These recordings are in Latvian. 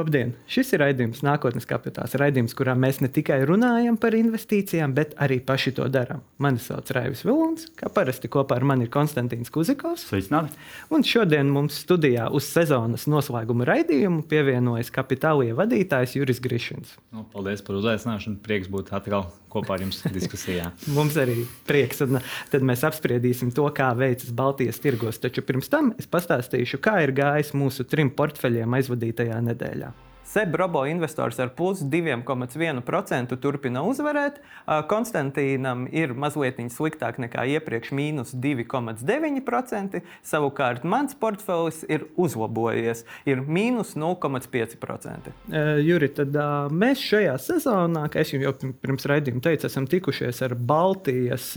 Labdien! Šis ir raidījums Nākotnes kapitāls. Raidījums, kurā mēs ne tikai runājam par investīcijām, bet arī paši to darām. Mani sauc Raivis Vilons, kā parasti kopā ar mani ir Konstantīns Kuzikovs. Sveicināti! Un šodien mums studijā uz sezonas noslēguma raidījumu pievienojas kapitālija vadītājs Juris Grišins. Nu, paldies par uzaicināšanu. Prieks būt atkal kopā ar jums diskusijā. mums arī prieks. Un tad mēs apspriedīsim to, kā veicas Baltijas tirgos. Taču pirms tam es pastāstīšu, kā ir gājis mūsu trim portfeļiem aizvadītajā nedēļā. SEB robo investors ar plus 2,1% turpina uzvarēt. Konstantīnam ir mazliet sliktāk nekā iepriekš, mīnus 2,9%. Savukārt mans portfelis ir uzlabojies, ir mīnus 0,5%. Juri, tad mēs šajā sezonā, kā es jau pirms raidījuma teicu, esam tikušies ar Baltijas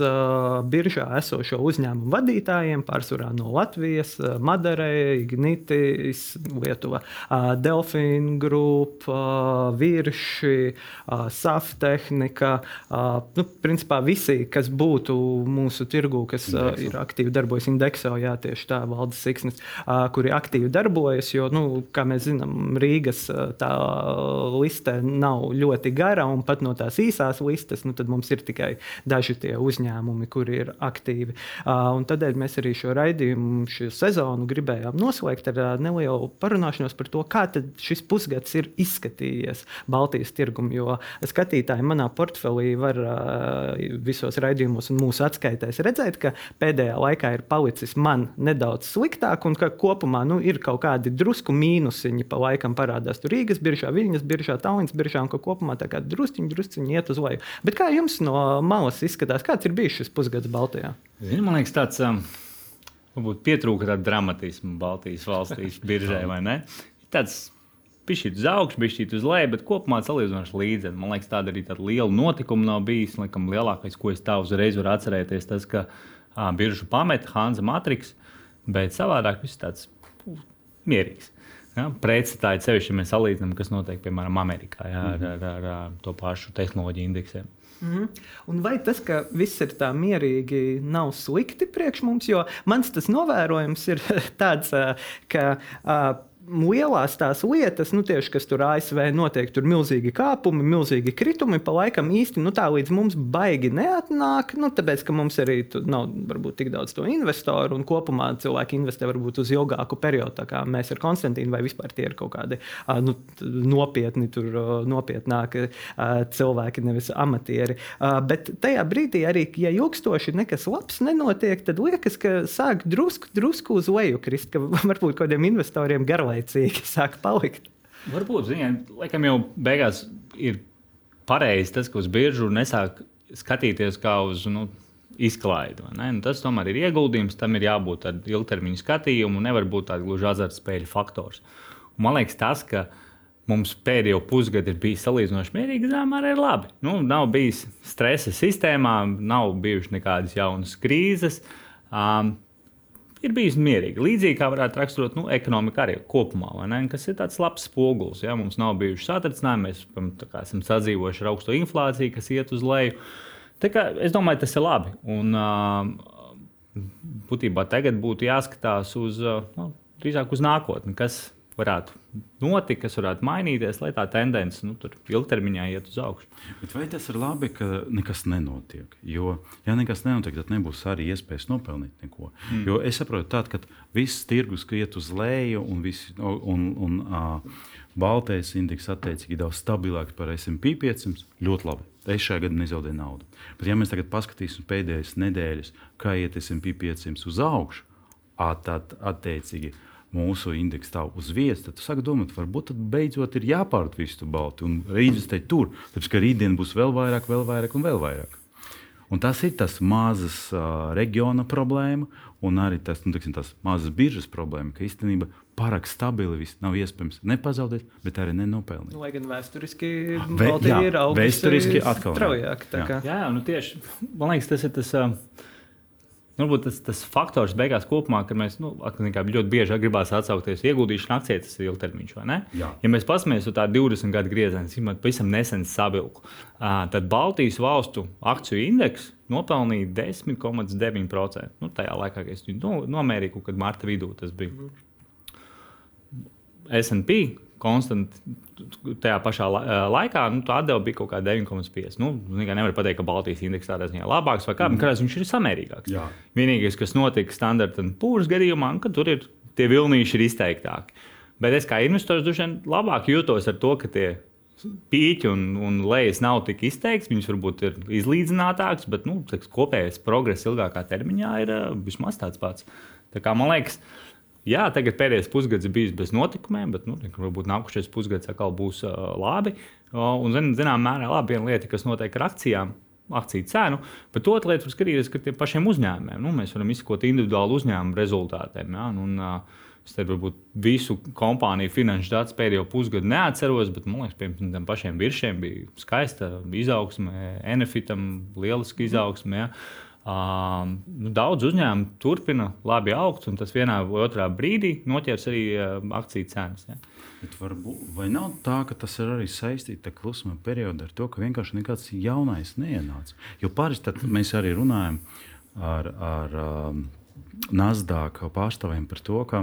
biržā esošo uzņēmumu vadītājiem, pārsvarā no Latvijas, Madarei, Ignitis, Lietuva, Delfīna grupa. Group, Virši, Saftehnika. Nu, principā visi, kas būtu mūsu tirgū, kas Indexo. ir aktīvi darbojas indeksā, jā, tieši tā, valdes siksnis, kuri aktīvi darbojas. Jo, nu, kā mēs zinām, Rīgas tā liste nav ļoti gara, un pat no tās īsās listes nu, mums ir tikai daži tie uzņēmumi, kuri ir aktīvi. Un tādēļ mēs arī šo raidījumu, šo sezonu gribējām noslēgt ar nelielu parunāšanos par to, kā šis pusgads ir izskatījies Baltijas tirgum. Jo skatītāji manā portfelī var visos raidījumos un mūsu atskaitēs redzēt, ka pēdējā laikā ir palicis man nedaudz sliktāk, un ka kopumā nu, ir kaut kādi drusku mīnusiņi pa laikam parādās tur Rīgas biržā, Viņas biržā, Tallinas biržā, un ka kopumā tā kā drusciņi, drusciņi iet uz leju. Bet kā jums no malas izskatās, kāds ir bijis šis pusgads Baltijā? Zini, man liekas, tāds. Um... Varbūt pietrūka tāda dramatisma Baltijas valstīs, biržē, vai ne? Tāds Pišķīt uz augšu, pišķīt uz leju, bet kopumā salīdzinoši līdzi. Man liekas, tāda arī tāda liela notikuma nav bijis. Laikam, lielākais, ko es tā uzreiz varu atcerēties, tas, ka ā, biržu pameta Hanza Matriks, bet savādāk viss tāds mierīgs. Ja, Pretstāji sevišķi, ja mēs salīdzinām, kas notiek piemēram Amerikā jā, ar, ar, ar, ar to pašu tehnoloģiju indeksiem. Mm -hmm. Un vai tas, ka viss ir tā mierīgi, nav slikti priekš mums? Jo mans tas novērojums ir tāds, ka. Uh, lielās tās lietas, nu, tieši, kas tur ASV notiek, tur milzīgi kāpumi, milzīgi kritumi, pa laikam īsti nu, tā līdz mums baigi neatnāk. Nu, tāpēc, ka mums arī nav varbūt tik daudz to investoru un kopumā cilvēki investē varbūt uz ilgāku periodu, kā mēs ar Konstantīnu, vai vispār tie ir kaut kādi nu, nopietni, tur, nopietnāki cilvēki, nevis amatieri. Bet tajā brīdī arī, ja ilgstoši nekas labs nenotiek, tad liekas, ka sāk drusku, drusku uz leju krist, ka varbūt kādiem investoriem garlaicīgi garlaicīgi sāk palikt. Varbūt, ziniet, laikam jau beigās ir pareizi tas, ka uz biržu nesāk skatīties kā uz nu, izklaidi. Nu, tas tomēr ir ieguldījums, tam ir jābūt tādam ilgtermiņa skatījumam, nevar būt tāds gluži azartspēļu faktors. Un man liekas, tas, ka mums pēdējo pusgadu ir bijis salīdzinoši mierīgi, zināmā ir labi. Nu, nav bijis stresa sistēmā, nav bijušas nekādas jaunas krīzes. Um, ir bijusi mierīga. Līdzīgi kā varētu raksturot nu, ekonomiku arī kopumā, kas ir tāds labs spogulis. Ja? Mums nav bijuši satricinājumi, mēs kā, esam sadzīvojuši ar augstu inflāciju, kas iet uz leju. Kā, es domāju, tas ir labi. Un, uh, būtībā tagad būtu jāskatās uz, uh, nu, drīzāk uz nākotni, kas varētu notikt, kas varētu mainīties, lai tā tendence nu, ilgtermiņā iet uz augšu. Bet vai tas ir labi, ka nekas nenotiek? Jo, ja nekas nenotiek, tad nebūs arī iespējas nopelnīt neko. Mm. Jo es saprotu, tād, ka viss tirgus iet uz leju un, visi, un, un, un Baltais indeks attiecīgi daudz stabilāks par SP 500. Ļoti labi. Es šajā gadā nezaudēju naudu. Bet, ja mēs tagad paskatīsimies pēdējās nedēļas, kā iet SP 500 uz augšu, tad attiecīgi mūsu indeksu stāv uz vietas, tad tu sāki domāt, varbūt beidzot ir jāpārt visu to baltu un reinvestēt tur. Tāpēc, ka rītdien būs vēl vairāk, vēl vairāk un vēl vairāk. Un tas ir tas mazas uh, reģiona problēma, un arī tas, nu, tiksim, tas mazas biržas problēma, ka īstenībā pārāk stabili viss nav iespējams nepazaudēt, bet arī nenopelnīt. Lai gan vēsturiski Vē, jā, ir augusi vēsturiski atkal straujāk. Jā. jā, nu tieši man liekas, tas ir tas. Uh, Varbūt tas, tas faktors beigās kopumā, ka mēs nu, ļoti bieži gribam atsaukties ieguldīšanu akcijā, tas ir ilgtermiņš. Ja mēs paskatāmies uz tādu 20 gadu griezienu, tas pavisam nesen savilku, tad Baltijas valstu akciju indeks nopelnīja 10,9%. Nu, tajā laikā, kad es to nomērīju, kad marta vidū tas bija. SP konstanti tajā pašā laikā, nu, tā atdeve bija kaut kāda 9,5. Nu, nevar pateikt, ka Baltijas indeks tādā ziņā labāks vai kā, mm. kādās viņš ir samērīgāks. Jā. Vienīgais, kas notika standarta pūras gadījumā, ka tur ir tie vilnīši ir izteiktāki. Bet es kā investors droši vien labāk jūtos ar to, ka tie pīķi un, un lejas nav tik izteikts. Viņas varbūt ir izlīdzinātākas, bet nu, teks, kopējais progress ilgākā termiņā ir uh, vismaz tāds pats. Tā kā, man liekas, jā, tagad pēdējais pusgads bijis bez notikumiem, bet nu, varbūt nākošais pusgads atkal būs uh, labi. Uh, un, zin, zinām, mērā labi viena lieta, kas notiek ar akcijām. Akciju cenu, bet otra lieta ir skatīties, ka tiem pašiem uzņēmumiem nu, mēs varam izsekot individuālu uzņēmumu rezultātiem. Ja? Un, uh, Es te varbūt visu kompāniju finanšu datus pēdējo pusgadu neatceros, bet man liekas, piemēram, tiem pašiem virsiem bija skaista izaugsme, Enefitam lieliski izaugsme. Ja. Uh, nu, daudz uzņēmumu turpina labi augt, un tas vienā vai otrā brīdī noķers arī uh, akciju cenas. Ja. Bet varbūt, vai nav tā, ka tas ir arī saistīts ar klusuma periodu, ar to, ka vienkārši nekāds jaunais neienāca? Jo parasti mēs arī runājam ar. ar um, Nasdaq pārstāvjiem par to, ka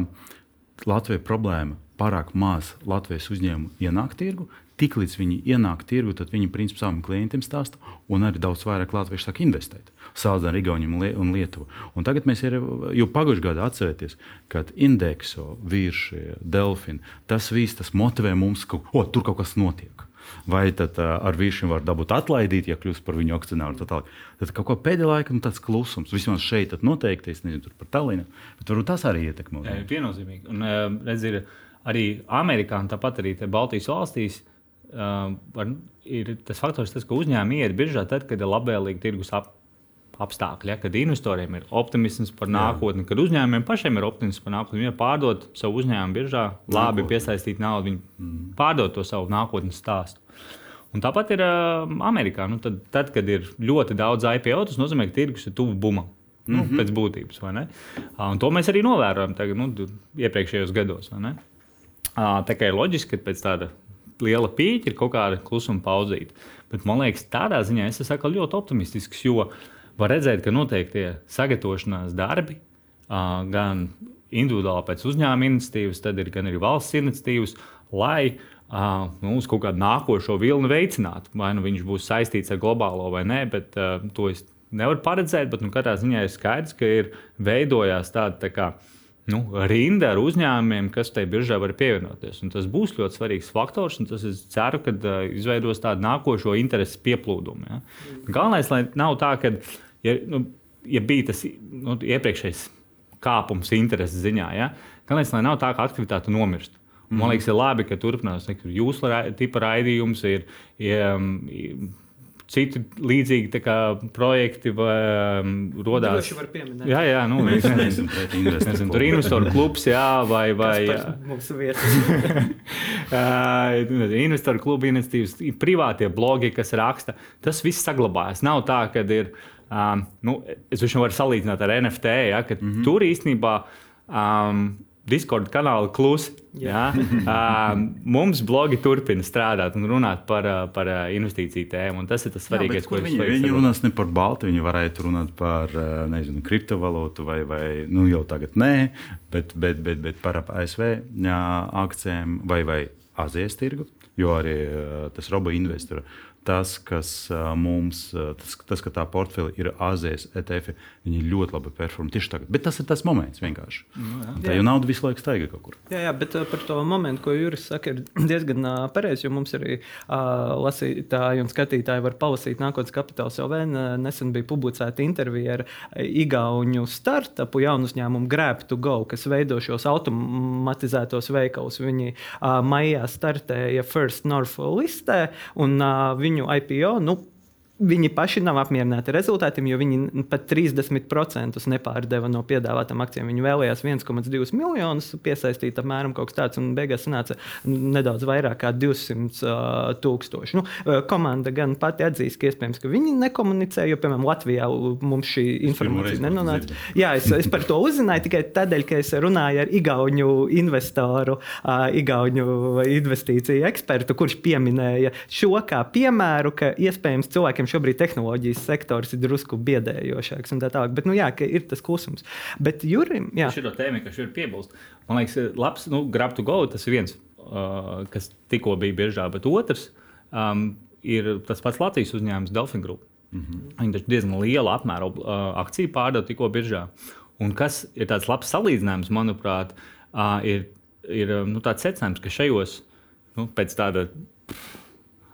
Latvijai problēma pārāk maz Latvijas uzņēmumu ienāk tirgu. Tiklīdz viņi ienāk tirgu, tad viņi principā saviem klientiem stāsta, un arī daudz vairāk Latvijas sāk investēt. Salīdzinot ar Igauniju un Lietuvu. Un tagad mēs ir, jau pagājušajā gadā atcerēties, kad indekso, vīršie, delfini, tas viss tas motivē mums, ka oh, tur kaut kas notiek vai tad uh, ar vīrišķiem var dabūt atlaidīt, ja kļūst par viņu akcionāru. Tad, tad kaut kā pēdējā laikā nu, tāds klusums, vismaz šeit, noteikti, es nezinu, par Talinu, bet varbūt tas arī ietekmē. Viennozīmīgi. Un, redz, ir arī Amerikā, un tāpat arī Baltijas valstīs. Uh, var, ir tas faktors, tas, ka uzņēmumi iet biržā tad, kad ir labvēlīgi tirgus ap, apstākļi, ja, kad investoriem ir optimisms par nākotni, Jā. kad uzņēmumiem pašiem ir optimisms par nākotni. Viņi pārdod savu uzņēmumu biržā, labi piesaistīt naudu, viņi mm. pārdod to savu nākotnes stāstu. Un tāpat ir uh, Amerikā. Nu, tad, tad, kad ir ļoti daudz IPO, tas nozīmē, ka tirgus ir tuvu bumam. Nu, mm -hmm. Pēc būtības? Uh, to mēs arī novērojam tagad, nu, iepriekšējos gados. Uh, tā kā ir loģiski, ka pēc tāda liela pīķa ir kaut kāda klusuma pauzīta. Bet man liekas, tādā ziņā es esmu ļoti optimistisks, jo var redzēt, ka notiek tie sagatavošanās darbi uh, gan individuāli pēc uzņēmuma iniciatīvas, tad ir gan arī valsts iniciatīvas, lai uh, nu, uz kaut kādu nākošo vilni veicināt. Vai nu viņš būs saistīts ar globālo vai nē, bet uh, to es nevaru paredzēt. Bet nu, katrā ziņā ir skaidrs, ka ir veidojās tāda tā kā, nu, rinda ar uzņēmumiem, kas tai biržā var pievienoties. Un tas būs ļoti svarīgs faktors, un tas es ceru, ka uh, izveidos tādu nākošo interesu pieplūdumu. Ja? Galvenais, lai nav tā, ka ja, nu, ja bija tas nu, iepriekšējais kāpums intereses ziņā, ja? galvenais, lai nav tā, ka aktivitāte nomirst. Man liekas, ir labi, ka turpinās jūsu tipa raidījums, ir, ir, ir citi līdzīgi kā, projekti vai, um, rodās. Jā, jā, nu, mēs neesam pret investoru. Tur ir investoru klubs, jā, vai. vai mums ir vieta. investoru klubu iniciatīvas, privātie blogi, kas raksta. Tas viss saglabājas. Nav tā, ka ir. Um, nu, es jau varu salīdzināt ar NFT, ja, ka mm -hmm. tur īstenībā. Um, Discord kanāli klusi. Ja? uh, mums blogi turpina strādāt un runāt par, par investīciju tēmu. Tas ir tas svarīgākais, ko viņi, viņi runās. Ne par baltu, viņi varētu runāt par nezinu, kriptovalūtu vai, vai nu, jau tagad nē, bet, bet, bet, bet par ASV jā, akcijiem vai, vai Azijas tirgu, jo arī tas robo investors tas, kas mums, tas, tas ka tā portfeļa ir Azijas ETF, viņi ļoti labi performē tieši tagad. Bet tas ir tas moments vienkārši. Nu, jā. Tā jau nauda visu laiku staiga kaut kur. Jā, jā bet par to momentu, ko Juris saka, ir diezgan pareizi, jo mums arī uh, lasītāji un skatītāji var palasīt nākotnes kapitāla LV. Nesen bija publicēta intervija ar Igauņu startupu jaunu uzņēmumu Grab to Go, kas veido šos automatizētos veikalus. Viņi uh, maijā startēja First North listē un uh, viņu IPO. Nu, Viņi paši nav apmierināti ar rezultātiem, jo viņi pat 30% nepārdeva no piedāvātām akcijām. Viņi vēlējās 1,2 miljonus piesaistīt, apmēram kaut kas tāds, un beigās sanāca nedaudz vairāk kā 200 uh, tūkstoši. Nu, komanda gan pati atzīst, ka iespējams, ka viņi nekomunicē, jo, piemēram, Latvijā mums šī informācija nenonāca. Jā, es, es par to uzzināju tikai tādēļ, ka es runāju ar Igauņu investoru, uh, Igauņu investīciju ekspertu, kurš pieminēja šo kā piemēru, ka iespējams cilvēkiem šobrīd tehnoloģijas sektors ir drusku biedējošāks un tā tālāk. Bet, nu, jā, ir tas klusums. Bet Jurim, jā. Šo tēmu, kas ir piebilst, man liekas, labs, nu, grab to go, tas ir viens uh, kas tikko bija biržā, bet otrs um, ir tas pats Latvijas uzņēmums Delfin Group. Mm -hmm. Viņi taču diezgan lielu apmēru uh, akciju pārdeva tikko biržā. Un kas ir tāds labs salīdzinājums, manuprāt, uh, ir, ir nu, tāds secinājums, ka šajos nu, pēc tāda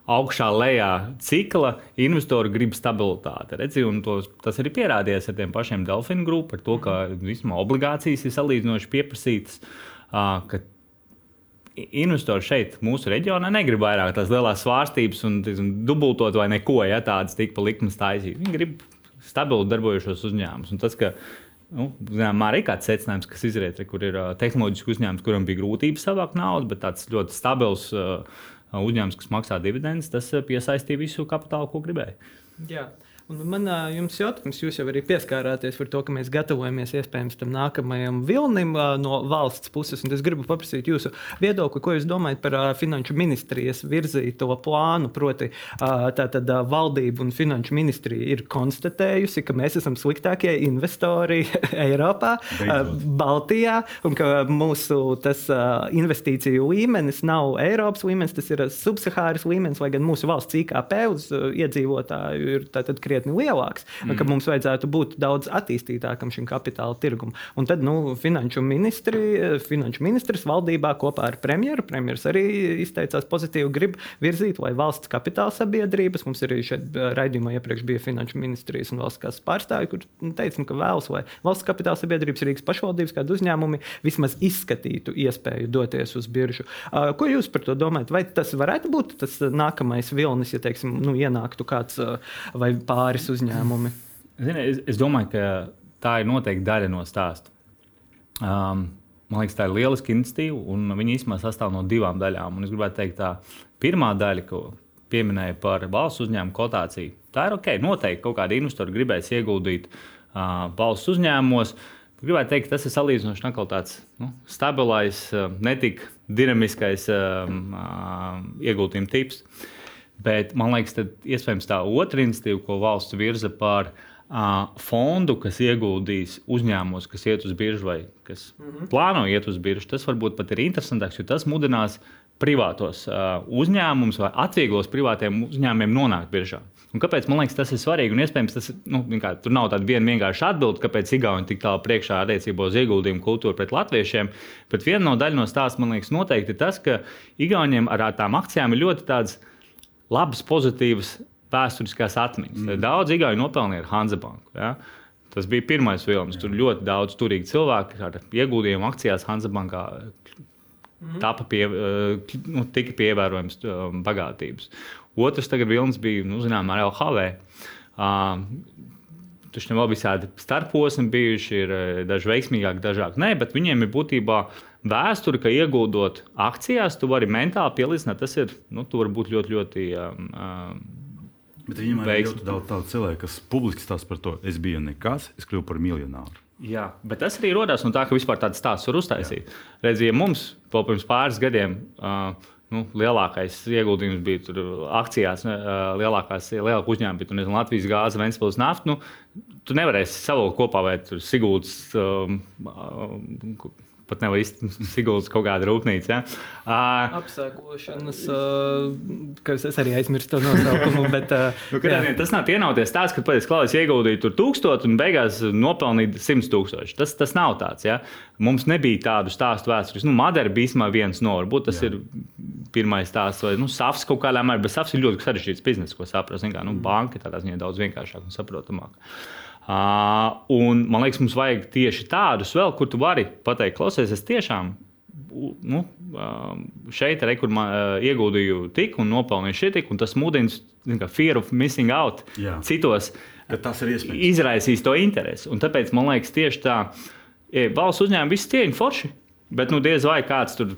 augšā, lejā cikla investori grib stabilitāti. Redzi, tos, tas arī pierādījās ar tiem pašiem Delfinu grupu, par to, ka vismaz obligācijas ir salīdzinoši pieprasītas. Uh, investori šeit, mūsu reģionā, negrib vairāk tās lielās svārstības un tiksim, dubultot vai neko, ja tādas tik pa likmes taisīt. Viņi grib stabilu darbojošos uzņēmumus. Un tas, ka Nu, zinām, arī kāds secinājums, kas izriet, kur ir tehnoloģisks uzņēmums, kuram bija grūtības savākt naudu, bet tāds ļoti stabils uh, uzņēmums, kas maksā dividendus, tas piesaistīja visu kapitālu, ko gribēja. Jā. Un man jums jautājums, jūs jau arī pieskārāties par to, ka mēs gatavojamies iespējams tam nākamajam vilnim no valsts puses. Es gribu paprasīt jūsu viedokli, ko jūs domājat par finanšu ministrijas virzīto plānu. Proti, tātad valdība un finanšu ministrija ir konstatējusi, ka mēs esam sliktākie investori Eiropā, Beidzot. Baltijā, un ka mūsu tas, investīciju līmenis nav Eiropas līmenis, tas ir subsahāras līmenis, lai gan mūsu valsts IKP uz iedzīvotāju ir krietni krietni lielāks, mm. ka mums vajadzētu būt daudz attīstītākam šim kapitāla tirgumam. Un tad nu, finanšu, ministri, finanšu ministrs valdībā kopā ar premjeru, premjeras arī izteicās pozitīvi, grib virzīt, lai valsts kapitāla sabiedrības, mums arī šeit raidījumā iepriekš bija finanšu ministrijas un valsts kāds pārstāvji, kur teica, nu, ka vēlas, lai valsts kapitāla sabiedrības, Rīgas pašvaldības, kādi uzņēmumi vismaz izskatītu iespēju doties uz biržu. Ko jūs par to domājat? Vai tas varētu būt tas nākamais vilnis, ja teiksim, nu, ienāktu kāds vai pārējais? Pāris uzņēmumi? Zini, es, es domāju, ka tā ir noteikti daļa no stāsta. Um, man liekas, tā ir lieliska iniciatīva, un viņa īstenībā sastāv no divām daļām. Un es gribētu teikt, tā pirmā daļa, ko pieminēja par valsts uzņēmumu kotāciju, tā ir ok. Noteikti kaut kādi investori gribēs ieguldīt uh, valsts uzņēmumos. Gribētu teikt, tas ir salīdzinoši tāds nu, stabilais, uh, netik dinamiskais um, uh, ieguldījuma tips. Uh, Bet man liekas, ka iespējams tā otra institīva, ko valsts virza par uh, fondu, kas ieguldīs uzņēmumos, kas iet uz biržu vai kas mm -hmm. plāno iet uz biržu, tas varbūt pat ir interesantāks, jo tas mudinās privātos uh, uzņēmumus vai atvieglos privātiem uzņēmumiem nonākt biržā. Un kāpēc man liekas, tas ir svarīgi? Un iespējams, tas nu, kā, tur nav tāda viena vienkārša atbilde, kāpēc Igauni tik tālu priekšā attiecībā uz ieguldījumu kultūru pret latviešiem. Bet viena no daļām no stāsta, man liekas, noteikti tas, ka Igauniem ar tām akcijām ir ļoti tāds labas, pozitīvas vēsturiskās atmiņas. Mm. Daudz Igauni nopelnīja ar Hanzabanku. Ja? Tas bija pirmais vilnis. Tur ļoti daudz turīgi cilvēki ar ieguldījumu akcijās Hanzabankā. Mm. Tāpa pie, eh, nu, tika pievērojams um, bagātības. Otrs vilnis bija, nu, zinām, ar LHV. Uh, Tur jau bija tādi starposmi bijuši, ir eh, daži veiksmīgāki, dažādi nē, bet viņiem ir būtībā vēsture, ka ieguldot akcijās, tu vari mentāli pielīdzināt, tas ir, nu, tu vari būt ļoti, ļoti. Um, um, Bet viņam ir ļoti daudz tādu cilvēku, kas publiski stāsta par to, es biju nekas, es kļuvu par miljonāru. Jā, bet tas arī radās no tā, ka vispār tāds stāsts var uztaisīt. Redziet, mums pirms pāris gadiem uh, nu, lielākais ieguldījums bija akcijās, uh, lielākās lielākā uzņēmuma bija nezinu, Latvijas gāze, Ventspils nafta. Nu, tu nevarēsi savilkt kopā vai Sigūdas. Um, uh, pat nevar izsigults kaut kāda rūpnīca. Ja? Uh, Apsēkošanas, uh, kas es arī aizmirstu to nosaukumu. Bet, uh, nu, jā. tas nav ienauties tāds, ka pēc klājas ieguldīja tur tūkstoši un beigās nopelnīja simt tūkstoši. Tas, tas nav tāds. Ja? Mums nebija tādu stāstu vēstures. Nu, Madara bija īstenībā viens no, varbūt tas jā. ir pirmais stāsts, vai nu, SAFs kaut kādā mērā, bet SAFs ir ļoti sarežģīts bizness, ko saprast. Kā, nu, banka tādā ziņā daudz vienkāršāk un saprotamāk. Uh, un, man liekas, mums vajag tieši tādus vēl, kur tu vari pateikt, klausies, es tiešām nu, šeit arī, kur man, uh, ieguldīju tik un nopelnīju šī tik, un tas mudina fear of missing out Jā. citos. Tas ir iespējams. Izraisīs to interesi. Un tāpēc man liekas, tieši tā, ja valsts uzņēmumi visi cieņi forši, bet nu diez vai kāds tur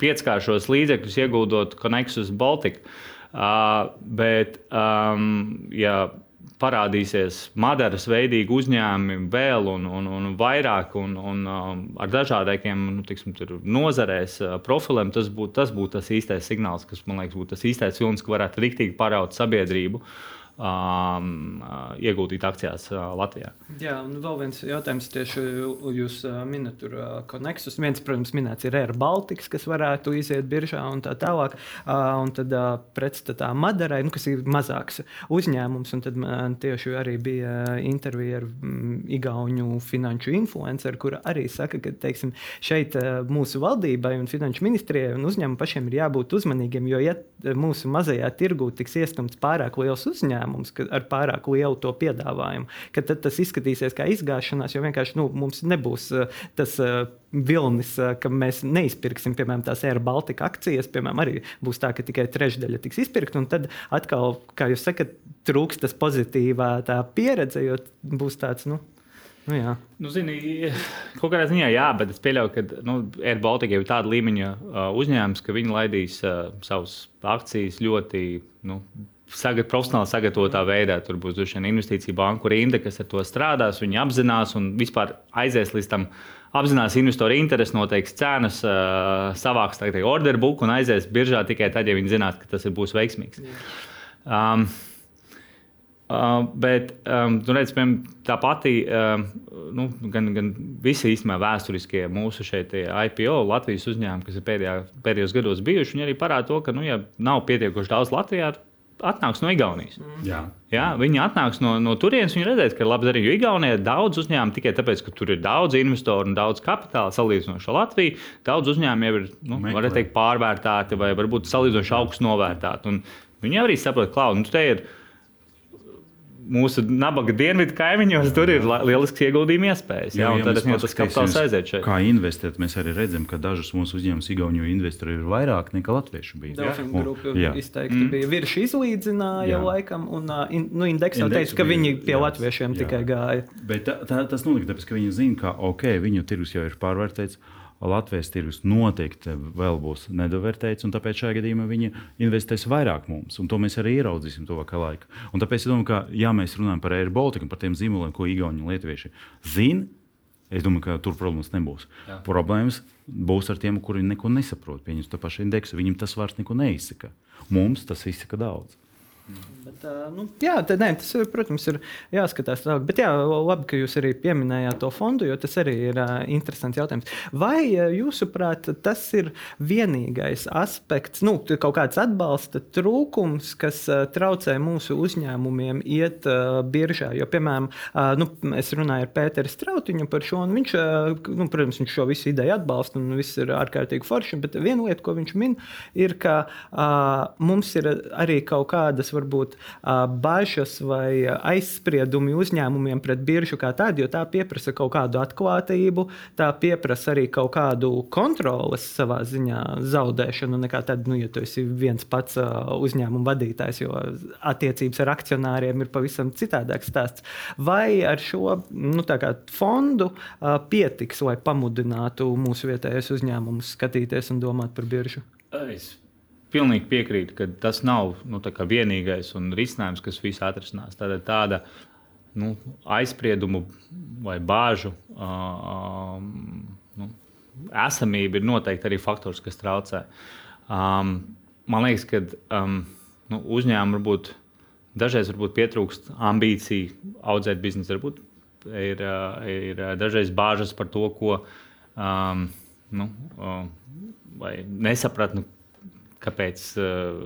pieckāršos līdzekļus ieguldot Connexus Baltica. Uh, bet, um, ja parādīsies Madaras veidīgi uzņēmumi vēl un, un, un vairāk, un, un um, ar dažādiem nu, tiksim, nozarēs uh, profiliem, tas būtu tas, būt tas īstais signāls, kas man liekas, būtu tas īstais vilnis, ka varētu riktīgi paraut sabiedrību. Um, ieguldīt akcijās uh, Latvijā. Jā, un vēl viens jautājums tieši jūs minat tur Konexus. Viens, protams, minēts ir Air Baltics, kas varētu iziet biržā un tā tālāk. Un tad pretstatā Madarai, nu, kas ir mazāks uzņēmums, un tad man tieši arī bija intervija ar mm, Igauņu finanšu influenceru, kura arī saka, ka teiksim, šeit mūsu valdībai un finanšu ministrijai un uzņēmumiem pašiem ir jābūt uzmanīgiem, jo ja mūsu mazajā tirgū tiks iestumts pārāk liels uzņēmums ar pārāk lielu to piedāvājumu, tad tas izskatīsies kā izgāšanās, jo vienkārši nu, mums nebūs uh, tas uh, vilnis, uh, ka mēs neizpirksim, piemēram, tās Air Baltica akcijas. Piemēram, arī būs tā, ka tikai trešdaļa tiks izpirkta, un tad atkal, kā jūs sakat, trūks tas pozitīvā pieredze, jo būs tāds. Nu, Nu, jā. nu, zini, kaut kādā ziņā, jā, bet es pieļauju, ka nu, Air Baltica ir tāda līmeņa uh, uzņēmums, ka viņi laidīs uh, savus akcijas ļoti nu, sagat, profesionāli sagatavotā veidā. Tur būs droši vien investīcija banka rinda, kas ar to strādās. Viņi apzinās un vispār aizies līdz tam. Apzinās investoru interesi, noteiks cenas, savāks order book un aizies biržā tikai tad, ja viņi zinās, ka tas būs veiksmīgs. Um, Uh, bet um, redz, piemēram, tā pati, uh, nu, gan, gan visi īstenībā vēsturiskie mūsu šeit IPO Latvijas uzņēmumi, kas ir pēdējā, pēdējos gados bijuši, viņi arī parāda to, ka, nu, ja nav pietiekoši daudz Latvijā, atnāks no Igaunijas. Mm. Jā. Jā, viņi atnāks no, no turienes, viņi redzēs, ka ir labi darījumi. Jo Igaunijā daudz uzņēmumu tikai tāpēc, ka tur ir daudz investoru un daudz kapitāla salīdzinoši ar Latviju. Daudz uzņēmumu jau ir nu, teikt, pārvērtēti vai varbūt salīdzinoši augstu novērtēti. Viņi arī saprot, ka nu, te ir mūsu nabaga dienvidu kaimiņos, tur ir lielisks ieguldījuma iespējas. Jā, jā, tad tas kapitāls aiziet šeit. Kā investēt, mēs arī redzam, ka dažus mūsu uzņēmumus Igauniju investori ir vairāk nekā latviešu bija. Delfina grupa izteikti mm. bija virs izlīdzināja jā. laikam, un in, nu, indeks jau teica, ka viņi pie jā, latviešiem jā. tikai gāja. Bet tā, tā, tas notika tāpēc, ka viņi zina, ka ok, viņu tirgus jau ir pārvērtēts. Latvijas tirgus noteikti vēl būs nedovērtēts, un tāpēc šajā gadījumā viņi investēs vairāk mums. To mēs arī ieraudzīsim tuvākā laikā. Un tāpēc es domāju, ka, ja mēs runājam par Air Baltica, par tiem zīmoliem, ko Igauni un Lietuvieši zina, es domāju, ka tur problēmas nebūs. Jā. Problēmas būs ar tiem, kuriem neko nesaprot. Pieņemsim to pašu indeksu, viņiem tas vairs neko neizsaka. Mums tas izsaka daudz. Bet, nu, jā, tad, nē, tas, protams, ir jāskatās tālāk. Bet jā, labi, ka jūs arī pieminējāt to fondu, jo tas arī ir uh, interesants jautājums. Vai jūsuprāt, tas ir vienīgais aspekts, nu, kaut kāds atbalsta trūkums, kas uh, traucē mūsu uzņēmumiem iet uh, biržā? Jo, piemēram, uh, nu, es runāju ar Pēteru Strautiņu par šo, un viņš, uh, nu, protams, viņš šo visu ideju atbalsta, un viss ir ārkārtīgi forši. Bet viena lieta, ko viņš min, ir, ka uh, mums ir arī kaut kādas varbūt bažas vai aizspriedumi uzņēmumiem pret biržu kā tādu, jo tā pieprasa kaut kādu atklātību, tā pieprasa arī kaut kādu kontroles savā ziņā zaudēšanu. Nekā tad, nu, ja tu esi viens pats uzņēmuma vadītājs, jo attiecības ar akcionāriem ir pavisam citādāks stāsts. Vai ar šo nu, fondu pietiks, lai pamudinātu mūsu vietējos uzņēmumus skatīties un domāt par biržu? Es pilnīgi piekrītu, ka tas nav nu, vienīgais un risinājums, kas visu atrisinās. Tāda, tāda nu, aizspriedumu vai bāžu uh, nu, esamība ir noteikti arī faktors, kas traucē. Um, man liekas, ka um, nu, uzņēmumam varbūt dažreiz varbūt pietrūkst ambīciju audzēt biznesu. Varbūt ir, ir dažreiz bāžas par to, ko um, nu, uh, nesapratni kāpēc uh,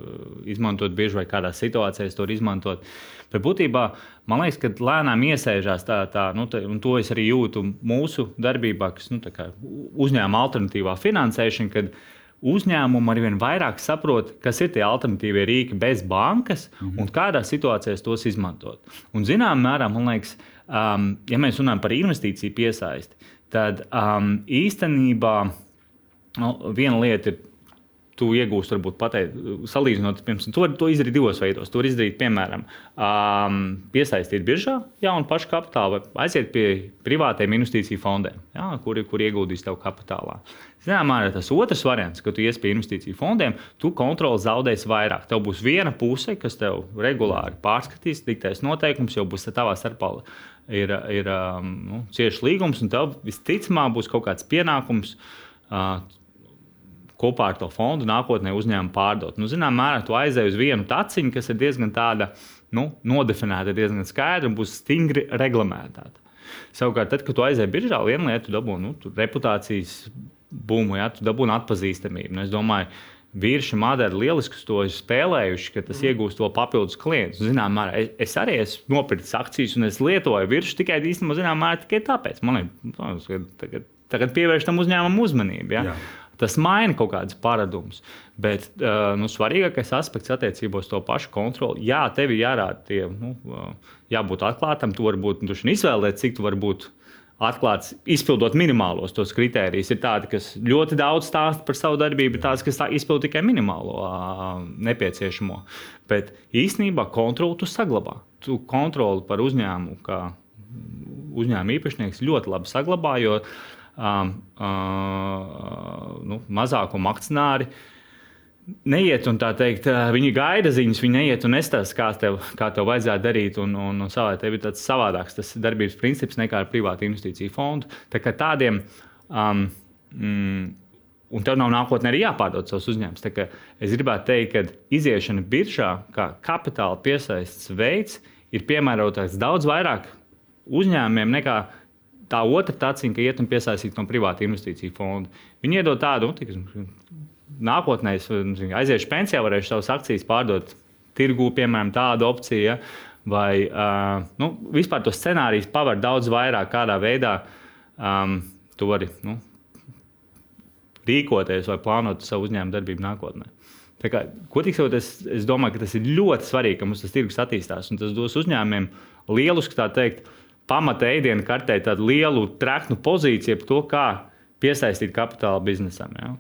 izmantot bieži vai kādā situācijā to izmantot. Bet būtībā man liekas, ka lēnām iesēžās tā, tā nu, tā, un to es arī jūtu mūsu darbībā, kas nu, uzņēmuma alternatīvā finansēšana. Kad, Uzņēmumi arvien vairāk saprot, kas ir tie alternatīvie rīki bez bankas mm -hmm. un kādā situācijā tos izmantot. Un, zināmā mērā, man liekas, um, ja mēs runājam par investīciju piesaisti, tad um, īstenībā nu, viena lieta ir tu iegūsi, varbūt pateikt, salīdzinot, piemēram, to, to izdarīt divos veidos. To izdarīt, piemēram, um, piesaistīt biržā jaunu pašu kapitālu, vai aiziet pie privātiem investīciju fondiem, jā, kuri, kuri ieguldīs tev kapitālā. Zināmā mērā tas otrs variants, ka tu ies pie investīciju fondiem, tu kontroli zaudēsi vairāk. Tev būs viena puse, kas tev regulāri pārskatīs, diktēs noteikumus, jau būs tavā starpā ir, ir nu, cieši līgums, un tev visticamāk būs kaut kāds pienākums. Uh, kopā ar to fondu nākotnē uzņēmumu pārdot. Nu, zinām, mērā tu aizēji uz vienu taciņu, kas ir diezgan tāda nu, nodefinēta diezgan skaidri un būs stingri reglamentēta. Savukārt, tad, kad tu aizēji biržā, viena lieta, tu dabūji nu, reputācijas būmu, ja tu dabūji atpazīstamību. Nu, es domāju, ka vīrieši madari lieliski to spēlējuši, ka tas mm. iegūst to papildus klientus. Zinām, mērā, es, es arī esmu nopircis akcijas un es lietoju virsmu tikai īstenībā, zinām, mērā, tikai tāpēc. Man liekas, tagad, tagad pievērš tam uzņēmumam uzmanību. Ja? Jā. Tas maina kaut kādas paradumus. Bet uh, nu, svarīgākais aspekts attiecībā uz to pašu kontroli. Jā, tev ir jārāda tie, nu, uh, jābūt atklātam. Tu vari būt izvēlēties, cik tu vari būt atklāts, izpildot minimālos tos kritērijus. Ir tādi, kas ļoti daudz stāsta par savu darbību, ir tādi, kas tā izpild tikai minimālo nepieciešamo. Bet īsnībā kontroli tu saglabā. Tu kontroli par uzņēmumu, kā uzņēmuma īpašnieks, ļoti labi saglabā, jo uh, nu, mazākuma akcionāri uh, neiet un tā teikt, viņi gaida ziņas, viņi neiet un nestāsta, kā tev, kā tev vajadzētu darīt. Un, un, un savā tev ir tāds savādāks tas darbības princips nekā ar privātu investīciju fondu. Tā kā tādiem. Um, mm, Un tev nav nākotnē arī jāpārdod savus uzņēmumus. Es gribētu teikt, ka iziešana biržā, kā kapitāla piesaistes veids, ir piemērotāks daudz vairāk uzņēmumiem nekā tā otra taciņa, ka iet un piesaistīt no privāta investīciju fonda. Viņi iedod tādu, nu, nākotnē es aiziešu pensijā, varēšu savas akcijas pārdot tirgū, piemēram, tādu opciju. Ja? Vai uh, nu, vispār tos scenārijus paver daudz vairāk, kādā veidā um, tu vari nu, rīkoties vai plānot savu uzņēmumu darbību nākotnē. Kā, Kodīgi sakot, es, es domāju, ka tas ir ļoti svarīgi, ka mums tas tirgus attīstās. Tas dos uzņēmumiem lielu, tā teikt, pamata ēdienu kartē, tādu lielu treknu pozīciju par to, kā piesaistīt kapitālu biznesam. Ja?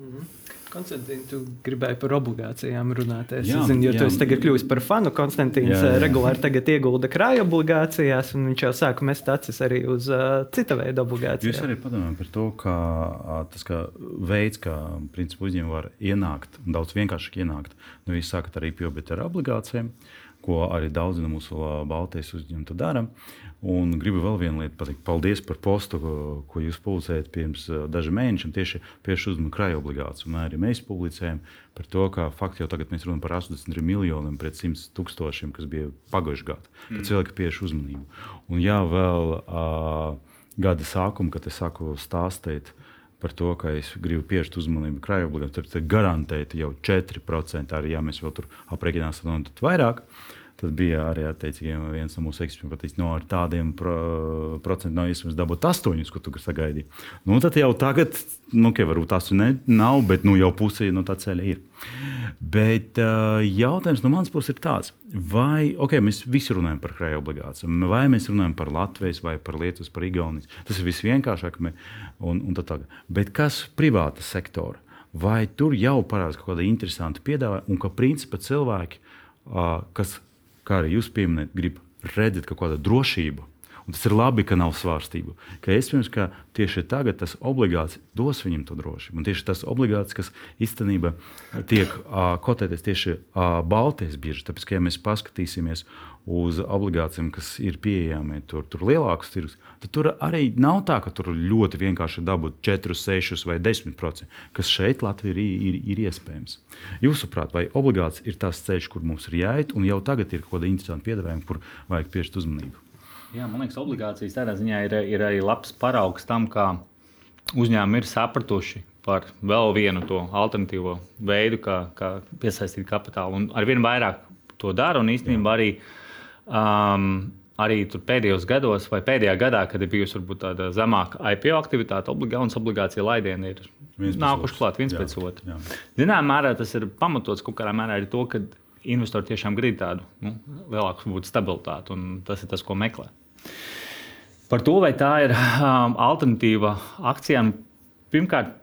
Mhm. Konstantīns, tu gribēji par obligācijām runāt. Es jā, zinu, jo jā, tu esi tagad kļuvis par fanu. Konstantīns jā, jā. Eh, regulāri iegulda krāja obligācijās, un viņš jau sāka mest acis arī uz uh, cita veida obligācijām. Jūs arī padomājat par to, ka tas kā veids, kā uzņēmumi var ienākt, daudz vienkāršāk ienākt. Nu, jūs sākat ar IPO, bet ar obligācijām, ko arī daudzi no mūsu Baltijas uzņēmumiem dara. Un gribu vēl vienu lietu pateikt. Paldies par postu, ko, ko jūs publicējat pirms dažiem mēnešiem. Tieši pievērš uzmanību krājuma obligācijām. Arī mēs publicējam par to, ka faktiski jau tagad mēs runājam par 83 miljoniem pret 100 tūkstošiem, kas bija pagājušajā gadā. Mm. Cilvēki pievērš uzmanību. Un jā, vēl uh, gada sākumā, kad es sāku stāstīt par to, ka es gribu pievērst uzmanību krājuma obligācijām, tad garantēti jau 4%. Arī ja mēs vēl tur aprēķināsim, tad vairāk. Uh, Tad bija arī viens no mūsu ekspertiem, kas teica, no ar tādiem pro, procentiem nav iespējams dabūt astoņus, ko tu sagaidīji. Nu, tad jau tagad, nu, okay, varbūt tas nav, bet nu, jau pusē no tā ceļa ir. Bet uh, jautājums no manas puses ir tāds, vai okay, mēs visi runājam par krājuma obligācijām, vai mēs runājam par Latvijas, vai par Lietuvas, par Igaunijas. Tas ir visvienkāršāk, un, un tā tālāk. Bet kas privāta sektora? Vai tur jau parādās kaut kāda interesanta piedāvājuma, un ka principā cilvēki, uh, kas kā arī jūs pieminējat, grib redzēt kaut kādu drošību. Un tas ir labi, ka nav svārstību. Ka iespējams, ka tieši tagad tas obligāts dos viņam to drošību. Un tieši tas obligāts, kas īstenībā tiek uh, kotēties tieši uh, Baltijas bieži. Tāpēc, ka ja mēs paskatīsimies uz obligācijām, kas ir pieejami tur, tur lielākus tirgus, tad tur arī nav tā, ka tur ļoti vienkārši dabūt 4, 6 vai 10%, kas šeit Latvijā ir, ir, ir iespējams. Jūsuprāt, vai obligāts ir tas ceļš, kur mums ir jāiet, un jau tagad ir kaut kāda interesanta piedāvājuma, kur vajag piešķirt uzmanību? Jā, man liekas, obligācijas tādā ziņā ir, ir arī labs paraugs tam, kā uzņēmumi ir sapratuši par vēl vienu to alternatīvo veidu, kā, kā piesaistīt kapitālu. Un ar vien vairāk to dara. Un īstenībā arī Um, arī pēdējos gados, vai pēdējā gadā, kad ir bijusi varbūt, tāda zemāka IPO aktivitāte, obligācijas obligācija laidieni ir nākuši klāt viens jā, pēc otra. Zināmā mērā tas ir pamatots kaut kādā mērā arī to, ka investori tiešām grib tādu nu, lielāku stabilitāti, un tas ir tas, ko meklē. Par to, vai tā ir um, alternatīva akcijām, pirmkārt,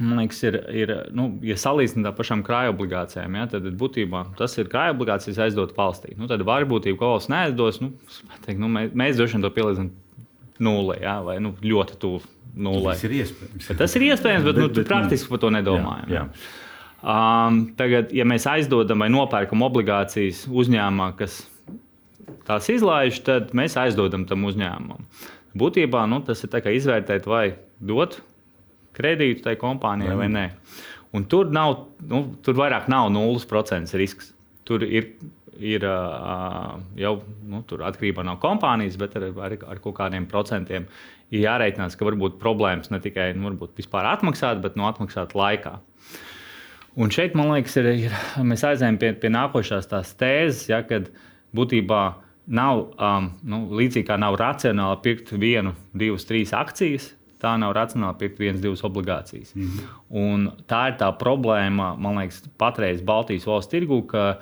Man liekas, ir, ir nu, ja salīdzinām ar pašām krājuma obligācijām, ja, tad būtībā tas ir krājuma obligācijas aizdot valstī. Nu, tad varbūtība, ka valsts neaizdos, nu, teik, nu, mēs, mēs droši vien to pielīdzinām nulē, ja, vai nu, ļoti tuvu nulē. Tas ir iespējams. Bet tas ir iespējams, bet, bet, nu, bet praktiski par to nedomājam. Jā, jā. Um, tagad, ja mēs aizdodam vai nopērkam obligācijas uzņēmumā, kas tās izlaiž, tad mēs aizdodam tam uzņēmumam. Būtībā nu, tas ir izvērtēt, vai dot kredītu tai kompānijai vai nē. Un tur, nav, nu, tur vairāk nav 0% risks. Tur ir ir jau nu, atkarībā no kompānijas, bet ar, ar, ar kaut kādiem procentiem ir jāreikinās, ka var būt problēmas ne tikai nu, vispār atmaksāt, bet no atmaksāt laikā. Un šeit, man liekas, ir, ir, mēs aizējām pie, pie nākošās tās tēzes, ja, kad būtībā nav um, nu, līdzīgi kā nav racionāli pirkt vienu, divas, trīs akcijas. Tā nav racionāli pirkt vienas, divas obligācijas. Mm -hmm. Un tā ir tā problēma, man liekas, patreiz Baltijas valsts tirgū, ka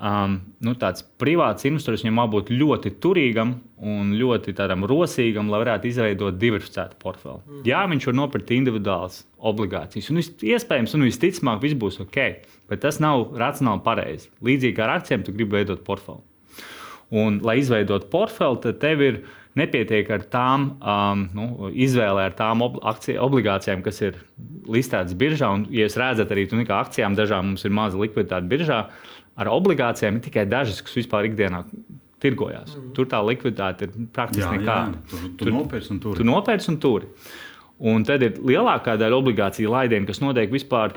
um, nu, tāds privāts investors viņam jābūt ļoti turīgam un ļoti rosīgam, lai varētu izveidot diversificētu portfeli. Mm. Jā, viņš var nopirkt individuālas obligācijas, un iespējams, un visticamāk, viss būs ok, bet tas nav racionāli pareizi. Līdzīgi ar akcijiem, tu gribi veidot portfeli. Un, lai izveidotu portfeli, tad tev ir nepietiek ar tām um, nu, izvēlē, ar tām ob akciju, obligācijām, kas ir listētas biržā. Un, ja jūs redzat, arī tur kā akcijām dažām mums ir maza likviditāte biržā, ar obligācijām ir tikai dažas, kas vispār ikdienā tirgojās. Mm. Tur tā likviditāte ir praktiski nekāda. Tu, tu, tu nopērci un turi. Tu nopērci un turi. Un tad ir lielākā daļa obligāciju laidienu, kas notiek vispār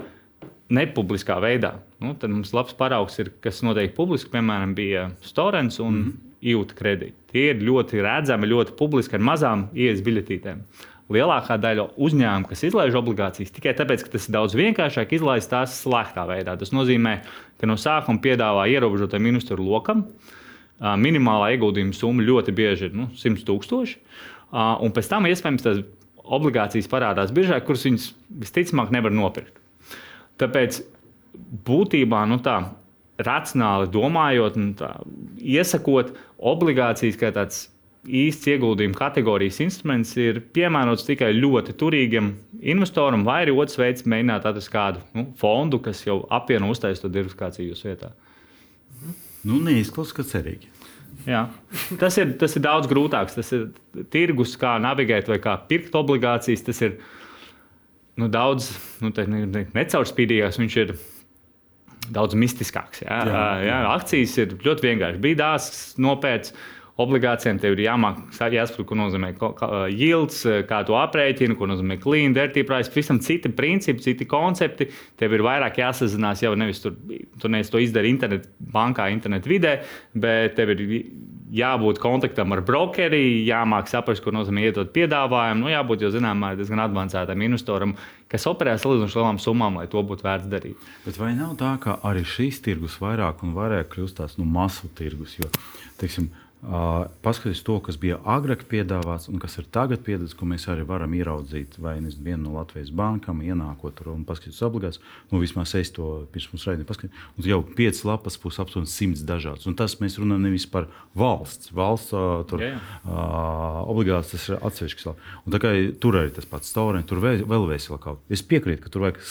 nepubliskā veidā. Nu, tad mums labs paraugs ir, kas notiek publiski, piemēram, bija Storens un mm. Jūta kredīti. Tie ir ļoti redzami, ļoti publiski ar mazām ielas biļetītēm lielākā daļa uzņēmumu, kas izlaiž obligācijas, tikai tāpēc, ka tas ir daudz vienkāršāk izlaist tās slēgtā veidā. Tas nozīmē, ka no sākuma piedāvā ierobežotam investoru lokam. Minimālā ieguldījuma summa ļoti bieži ir nu, 100 tūkstoši. Un pēc tam iespējams tas obligācijas parādās biržā, kuras viņas visticamāk nevar nopirkt. Tāpēc būtībā nu, tā racionāli domājot, tā, iesakot obligācijas kā tāds īsts ieguldījuma kategorijas instruments ir piemērots tikai ļoti turīgam investoram, vai arī otrs veids - mēģināt atrast kādu nu, fondu, kas jau apvieno uztaisīt to diversifikāciju jūsu vietā. Nu, neizklausās, ka cerīgi. Jā. Tas, ir, tas ir daudz grūtāks. Tas ir tirgus, kā navigēt vai kā pirkt obligācijas. Tas ir nu, daudz nu, ne, ne, necaurspīdīgāks. Viņš ir daudz mistiskāks. Jā. Jā, jā. Akcijas ir ļoti vienkārši. Bija dāsas, nopērts obligācijām tev ir jāmāk, jāsaprot, ko nozīmē yields, kā to aprēķina, ko nozīmē clean, dirty price. Visam citi principi, citi koncepti. Tev ir vairāk jāsazinās jau nevis tur, tu nevis to izdari internet bankā, internet vidē, bet tev ir jābūt kontaktam ar brokeri, jāmāk saprast, ko nozīmē iedot piedāvājumu. Nu, jābūt jau zināmā diezgan avansētam investoram, kas operē salīdzinoši lielām summām, lai to būtu vērts darīt. Bet vai nav tā, ka arī šīs tirgus vairāk un vairāk kļūst tās nu, masu tirgus? Jo, teiksim, Uh, paskatieties to, kas bija agrāk piedāvāts un kas ir tagad piedāvāts, ko mēs arī varam ieraudzīt. Vai nu viena no Latvijas bankām ienākot tur un paskatīties obligāts, nu vismaz es to pirms mums raidīju, paskatījos. Un jau piecas lapas būs aptuveni simts dažādas. Un tas mēs runājam nevis par valsts. Valsts uh, tur, jā, jā. Uh, obligāts tas ir atsevišķs. Un tā kā tur arī tas pats stāvoklis, tur vēl, vēl vesela kaut kas. Es piekrītu, ka tur vajag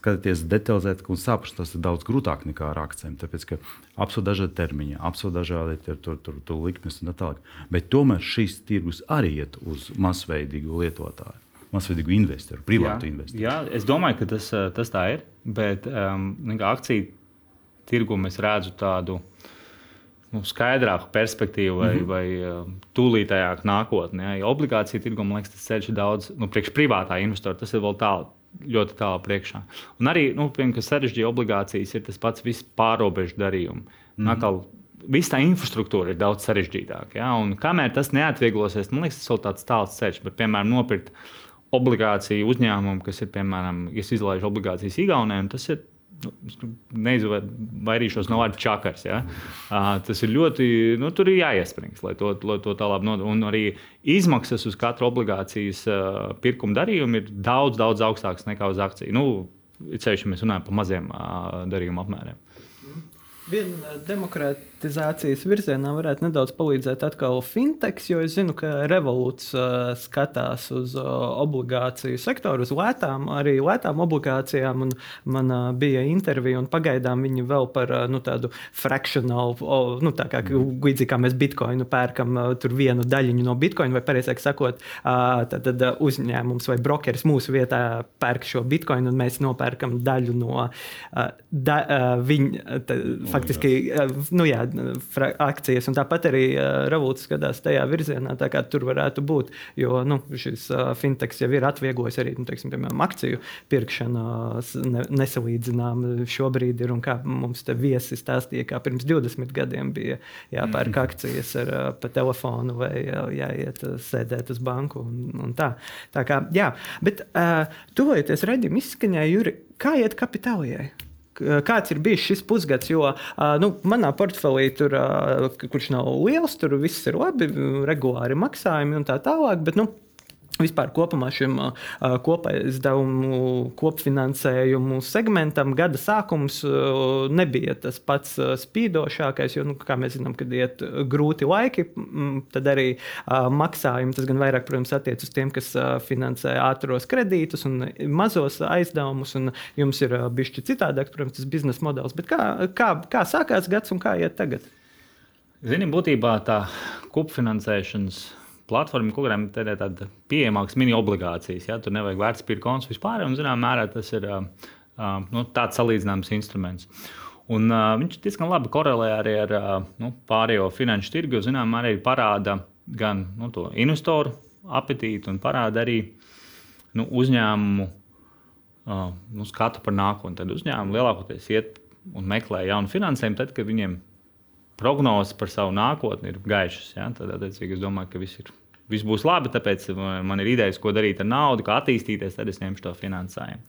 skatīties detalizēti un saprast, tas ir daudz grūtāk nekā ar akcijiem. Tāpēc, ka absolūti dažādi termiņi, absolūti dažādi tur, tur, tur, tur likmes un tā tālāk. Bet tomēr šīs tirgus arī iet uz masveidīgu lietotāju. Masveidīgu investoru, privātu jā, investoru. Jā, es domāju, ka tas, eh, tas tā ir. Bet um, akciju tirgu mēs redzam tādu nu, skaidrāku perspektīvu vai, mm -hmm. vai uh, tūlītējāku nākotni. Ja. Obligācija tirgu man liekas, tas ceļš ir daudz, nu, priekš privātā investora tas ir vēl tālu ļoti tālu priekšā. Un arī, nu, kas sarežģīja obligācijas, ir tas pats viss pārobežu darījums. Mm -hmm. Atkal, Visa tā infrastruktūra ir daudz sarežģītāka. Ja? Un kamēr tas neatvieglosies, man liekas, tas ir tāds tāls ceļš. Bet, piemēram, nopirkt obligāciju uzņēmumu, kas ir, piemēram, izlaiž obligācijas Igaunijai, tas ir neizvairīšos no vārda čakars. Ja? Uh, tas ir ļoti, nu, tur ir jāiesprings, lai to, lai to tālāk nodarītu. Un arī izmaksas uz katru obligācijas uh, pirkumu darījumu ir daudz, daudz augstākas nekā uz akciju. Nu, Ceļš, ja mēs runājam par maziem uh, darījumu apmēriem. Viena demokrātija automatizācijas virzienā varētu nedaudz palīdzēt atkal fintechs, jo es zinu, ka Revolūts uh, skatās uz uh, obligāciju sektoru, uz lētām, arī lētām obligācijām. Man uh, bija intervija, un pagaidām viņi vēl par uh, nu, tādu fractional, uh, nu, tā kā mm. līdzīgi kā mēs bitkoinu pērkam uh, tur vienu daļiņu no bitkoina, vai pareizāk sakot, uh, tad, tad uh, uzņēmums vai brokeris mūsu vietā pērk šo bitkoinu, un mēs nopērkam daļu no uh, da, uh, viņa, tā, faktiski, uh, nu jā, akcijas. Un tāpat arī Revolūts skatās tajā virzienā, tā kā tur varētu būt. Jo nu, šis fintechs jau ir atvieglojis arī nu, teiksim, piemēram, akciju pirkšanu ne, nesalīdzinām šobrīd ir. Un kā mums te viesi stāstīja, kā pirms 20 gadiem bija jāpērk mm. akcijas ar, pa telefonu vai jāiet sēdēt uz banku. Un, un tā. tā kā, jā, bet uh, tuvojoties redzim izskaņai, Juri, kā iet kapitālijai? Kāds ir bijis šis pusgads. Jo nu, manā portfelī, tur, kurš nav liels, tur viss ir labi, regulāri maksājumi un tā tālāk. Bet, nu, Vispār kopumā šim kopizdevumu, kopfinansējumu segmentam gada sākums nebija tas pats spīdošākais, jo, nu, kā mēs zinām, kad iet grūti laiki, tad arī maksājumi, tas gan vairāk, protams, attiec uz tiem, kas finansē ātros kredītus un mazos aizdevumus, un jums ir bišķi citādāk, protams, tas biznesa modelis. Bet kā, kā, kā sākās gads un kā iet tagad? Zini, būtībā tā kopfinansēšanas platforma, kurām ir tāda pieejamāka mini obligācijas. Ja? Tur nevajag vērtspapīra konts vispār, un zināmā mērā tas ir uh, nu, tāds salīdzināms instruments. Un, uh, viņš diezgan labi korelē arī ar uh, nu, pārējo finanšu tirgu, jo zināmā mērā parāda gan nu, to investoru apetīti, un parāda arī nu, uzņēmumu uh, nu, skatu par nākotni. Tad uzņēmumi lielākoties iet un meklē jaunu finansējumu, tad, kad viņiem prognozes par savu nākotni ir gaišas. Ja? Tad, attiecīgi, es domāju, ka viss ir viss būs labi, tāpēc man ir idejas, ko darīt ar naudu, kā attīstīties, tad es ņemšu to finansējumu.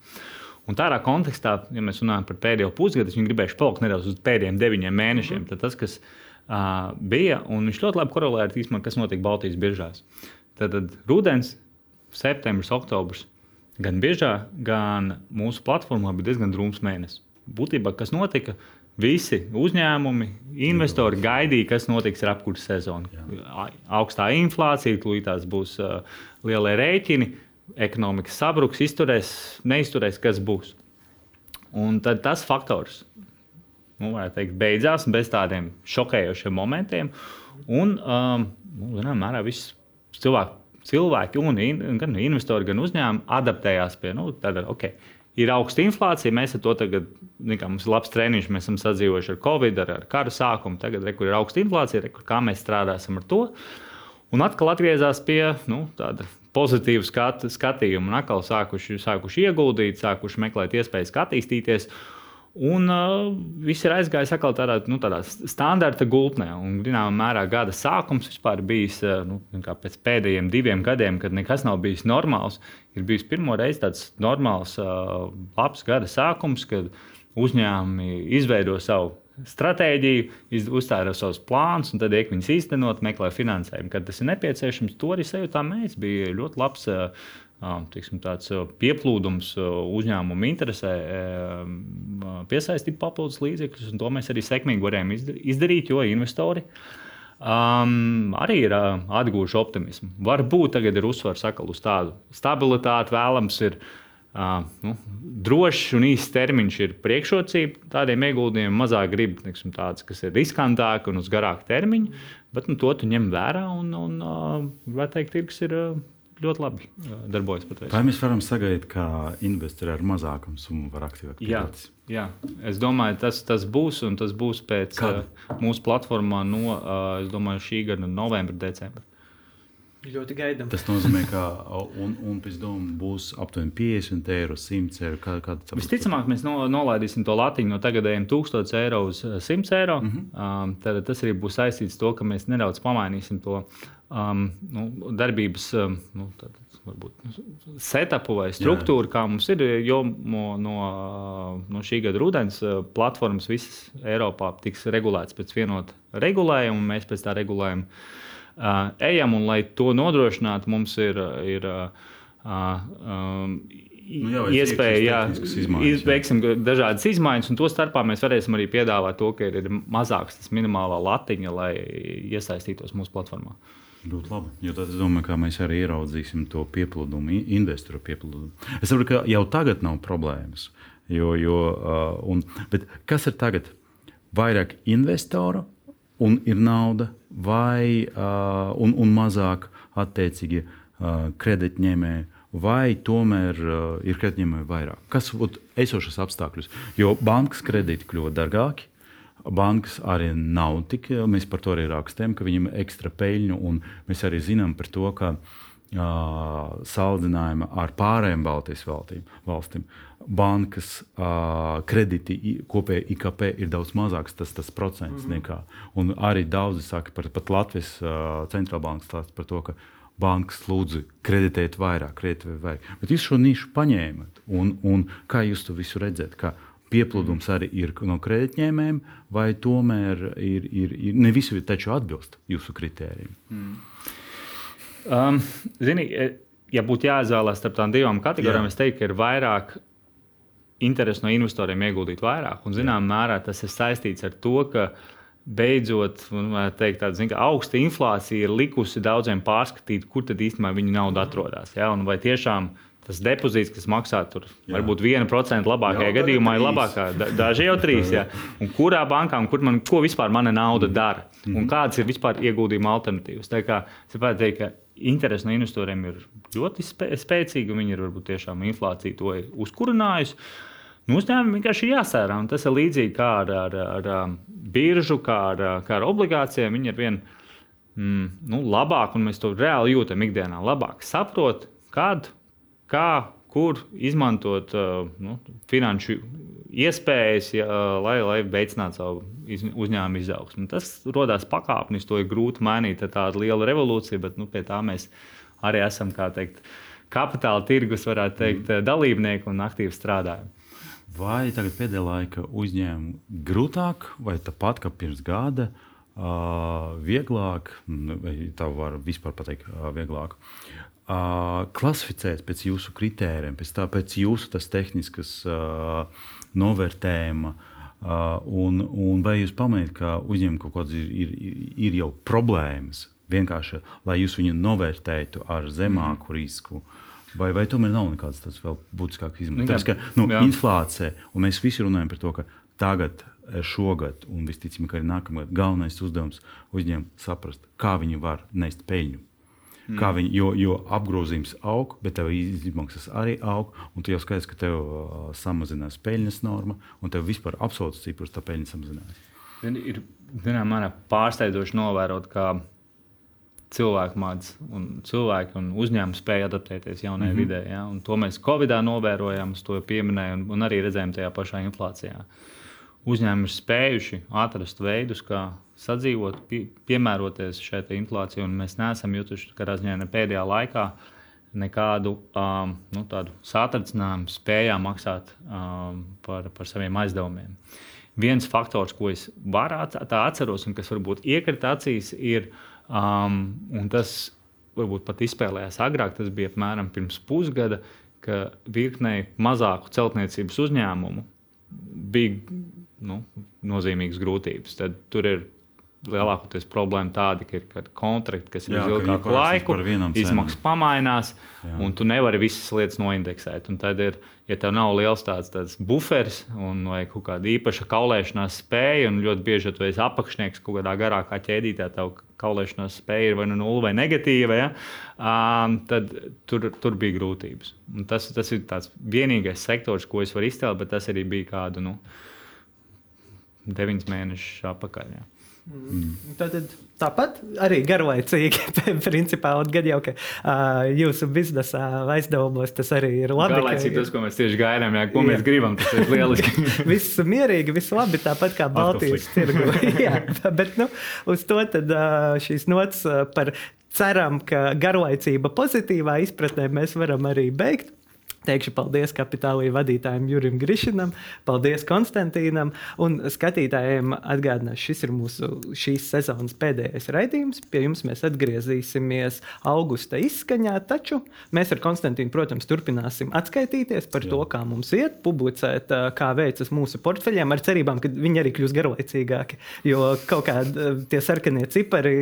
Un tādā kontekstā, ja mēs runājam par pēdējo pusgadu, es gribēju palikt nedaudz uz pēdējiem deviņiem mēnešiem. Mm -hmm. Tad tas, kas uh, bija, un viņš ļoti labi korelē ar to, kas notika Baltijas biržās. Tad, tad rudens, septembris, oktobris, gan biežā, gan mūsu platformā bija diezgan drūms mēnesis. Būtībā, kas notika, Visi uzņēmumi, investori gaidīja, kas notiks ar apkursu sezonu. Jā. Augstā inflācija, tūlītās būs uh, lielie rēķini, ekonomika sabruks, izturēs, neizturēs, kas būs. Un tad tas faktors, nu, teikt, beidzās bez tādiem šokējošiem momentiem. Un, um, nu, zinām, mērā, viss cilvēki, cilvēki un in, gan investori, gan uzņēmumi adaptējās pie nu, tāda, okay, ir augsta inflācija. Mēs to tagad, kā mums ir labs treniņš, mēs esam sadzīvojuši ar Covid, ar, ar kara sākumu. Tagad re, ir augsta inflācija, re, kā mēs strādāsim ar to. Un atkal atgriezās pie nu, tāda pozitīva skat, skatījuma, un atkal sākuši, sākuši ieguldīt, sākuši meklēt iespējas attīstīties. Un uh, viss ir aizgājis atkal tādā, nu, tādā standarta gultnē. Un, zināmā mērā, gada sākums vispār bijis uh, nu, pēc pēdējiem diviem gadiem, kad nekas nav bijis normāls. Ir bijis pirmo reizi tāds normāls, uh, labs gada sākums, kad uzņēmumi izveido savu stratēģiju, uzstāda savus plānus, un tad ik viņus īstenot, meklē finansējumu. Kad tas ir nepieciešams, to arī sajūtām mēs. Bija ļoti labs uh, tiksim, tāds pieplūdums uzņēmumu interesē piesaistīt papildus līdzekļus, un to mēs arī sekmīgi varējām izdarīt, jo investori um, arī ir uh, atguvuši optimismu. Varbūt tagad ir uzsvars uz tādu stabilitāti, vēlams ir uh, nu, drošs un īsts termiņš ir priekšrocība tādiem ieguldījumiem, mazāk grib tiksim, tāds, kas ir riskantāki un uz garāku termiņu, bet nu, to tu ņem vērā un, un uh, teikt, tirgus ir. Uh, ļoti labi darbojas. Patreiz. Vai mēs varam sagaidīt, ka investori ar mazāku summu var aktīvāk piedalīties? Jā, jā, es domāju, tas, tas būs un tas būs pēc Kad? mūsu platformā no domāju, šī gada novembra, decembra. Ļoti gaidām. Tas nozīmē, ka un, un pēc tam būs aptuveni 50 eiro, 100 eiro. Kā, kā Visticamāk, mēs no, nolaidīsim to latiņu no tagadējiem 1000 eiro uz 100 eiro. Mm -hmm. um, tad tas arī būs saistīts ar to, ka mēs nedaudz pamainīsim to um, nu, darbības um, nu, varbūt, setupu vai struktūru, jā. kā mums ir. Jo no, no, no šī gada rudens platformas visas Eiropā tiks regulētas pēc vienota regulējuma, un mēs pēc tā regulējuma ejam. Un, lai to nodrošinātu, mums ir. ir um, Nu, jā, iespēja, jā, veiksim dažādas izmaiņas, un to starpā mēs varēsim arī piedāvāt to, ka ir, mazāks tas minimālā latiņa, lai iesaistītos mūsu platformā. Ļoti labi. Jo tad es domāju, ka mēs arī ieraudzīsim to pieplūdumu, investoru pieplūdumu. Es saprotu, ka jau tagad nav problēmas. Jo, jo, un, kas ir tagad? Vairāk investoru un ir nauda, vai uh, un, un mazāk attiecīgi uh, kreditņēmēji, vai tomēr uh, ir kreditņēmēji vairāk? Kas ir esošas apstākļus? Jo bankas kredīti kļuva dārgāki. Bankas arī nav tik, mēs par to arī rakstām, ka viņiem ir ekstra peļņu, un mēs arī zinām par to, ka uh, saldinājuma ar pārējām Baltijas valstīm, valstīm bankas uh, kredīti kopēji IKP ir daudz mazāks, tas, tas procents mm -hmm. nekā. Un arī daudzi saka, par, pat Latvijas uh, centrālbankas stāsta par to, ka bankas lūdzu kreditēt vairāk, kreditēt vairāk. Bet jūs šo nišu paņēmat, un, un kā jūs to visu redzat? Kā pieplūdums arī ir no kreditņēmējiem, vai tomēr ir, ir, ir ne visi taču atbilst jūsu kritērijiem? Mm. Um, zini, e, ja būtu jāizvēlās starp tām divām kategorijām, Jā. es teiktu, ka ir vairāk interesi no investoriem ieguldīt vairāk. Un, zināmā mērā tas ir saistīts ar to, ka beidzot, teikt, tāda, zin, augsta inflācija ir likusi daudziem pārskatīt, kur tad īstenībā viņa nauda atrodas. Ja? Un vai tiešām tas depozīts, kas maksā tur jā. varbūt 1% labākajā jau gadījumā, ir labākā, daži jau 3%. Ja? Un kurā bankā un kur man, ko vispār mana nauda mm. dara? Un mhm. kādas ir vispār ieguldījuma alternatīvas? Tā kā es gribētu teikt, ka interese no investoriem ir ļoti spēcīga, un viņi ir varbūt tiešām inflāciju to uzkurinājusi. Nu, uzņēmumiem vienkārši ir jāsērā. Tas ir līdzīgi kā ar, ar, ar, ar biržu, kā ar, kā ar obligācijām. Viņi ir vien mm, nu, labāk, un mēs to reāli jūtam ikdienā. Labāk saprot, kad, kā, kur izmantot uh, nu, finanšu iespējas, ja, lai, lai veicinātu savu uzņēmumu izaugsmu. Tas radās pakāpeniski, to ir grūti mainīt ar tādu lielu revolūciju, bet nu, pie tā mēs arī esam, teikt, kapitāla tirgus, varētu teikt, mm. dalībnieki un aktīvi strādājam. Vai tagad pēdējā laika uzņēmumu grūtāk vai tāpat kā pirms gada, uh, vieglāk, vai tā var vispār pateikt, uh, vieglāk, uh, klasificēt pēc jūsu kritērijiem, pēc, tā, pēc jūsu tehniskas uh, novērtējuma. Uh, un, un vai jūs pamanāt, ka uzņēmumam kaut kādas ir, ir, ir jau problēmas, vienkārši lai jūs viņu novērtētu ar zemāku mm. risku? Uh, Vai, vai tomēr nav nekāds tāds vēl būtiskāks izmaiņas? Tā kā nu, inflācija, un mēs visi runājam par to, ka tagad, šogad, un visticamāk arī nākamgad, galvenais uzdevums uzņēmumam saprast, kā viņi var nest peļņu. Mm. Viņi, jo, jo apgrozījums aug, bet tev izmaksas arī aug, un tu jau skaidrs, ka tev uh, samazinās peļņas norma, un tev vispār absolūts cipars tā peļņa samazinās. Ir zināmā mērā pārsteidzoši novērot, ka cilvēku mācīs, un cilvēki un uzņēmumi spēja adaptēties jaunajai mm -hmm. vidē. Ja? Un to mēs Covid-19 novērojām, to pieminēju, un, un arī redzējām tajā pašā inflācijā. Uzņēmumi ir spējuši atrast veidus, kā sadzīvot, pie, piemēroties šai inflācijai, mēs neesam jutuši ziņā, pēdējā laikā nekādu um, nu, satricinājumu, spējām maksāt um, par, par saviem aizdevumiem. Viens faktors, ko es varu atceros, un kas varbūt iekrita acīs, ir Um, tas varbūt pat izspēlējās agrāk, tas bija apmēram pirms pusgada, ka virknei mazāku celtniecības uzņēmumu bija nu, nozīmīgas grūtības. Tad tur ir lielākoties problēma tāda, ka ir kontrakti, kas ir uz ilgāku laiku, izmaksas pamainās, Jā. un tu nevari visas lietas noindeksēt. Un tad, ir, ja tev nav liels tāds, tāds buferis un kaut kāda īpaša kaulēšanās spēja, un ļoti bieži, ja tu esi apakšnieks kaut kādā garākā ķēdītē, tev kaulēšanās spēja ir vai nu nulle vai negatīva, ja, um, tad tur, tur bija grūtības. Un tas, tas ir tāds vienīgais sektors, ko es varu iztēlot, bet tas arī bija kādu nu, deviņus mēnešus atpakaļ. Ja. Mm. Tad, tāpat arī garlaicīgi, principā, un gan jau, ka uh, jūsu biznesa aizdevumos tas arī ir labi. Garlaicīgi tas, ko mēs tieši gaidām, jā, ko jā. mēs gribam, tas ir lieliski. viss mierīgi, viss labi, tāpat kā Baltijas tirgu. jā, bet nu, uz to tad uh, šīs nots par ceram, ka garlaicība pozitīvā izpratnē mēs varam arī beigt. Teikšu paldies kapitālī vadītājiem Jurim Grišanam, paldies Konstantīnam un skatītājiem. Atgādināšu, šis ir mūsu šīs sezonas pēdējais raidījums. Pie jums mēs atgriezīsimies augusta izskaņā, taču mēs ar Konstantīnu, protams, turpināsim atskaitīties par Jā. to, kā mums iet, publicēt, kā veicas mūsu portfeļiem, ar cerībām, ka viņi arī kļūs garlaicīgāki. Jo kaut kādi tie sarkanie cipari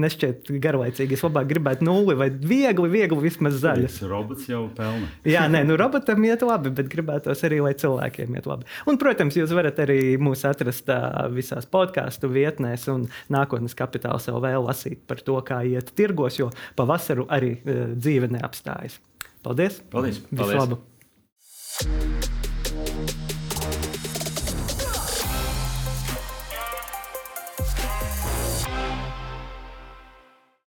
nešķiet garlaicīgi. Es labāk gribētu nulli vai viegli, viegli vismaz zaļus. Robots jau pelna. Jā, nē, nu, robotam iet labi, bet gribētos arī, lai cilvēkiem iet labi. Un, protams, jūs varat arī mūs atrast uh, visās podkāstu vietnēs un nākotnes kapitāla sev vēl lasīt par to, kā iet tirgos, jo pavasaru arī uh, dzīve neapstājas. Paldies! Paldies! Visu Paldies. labu!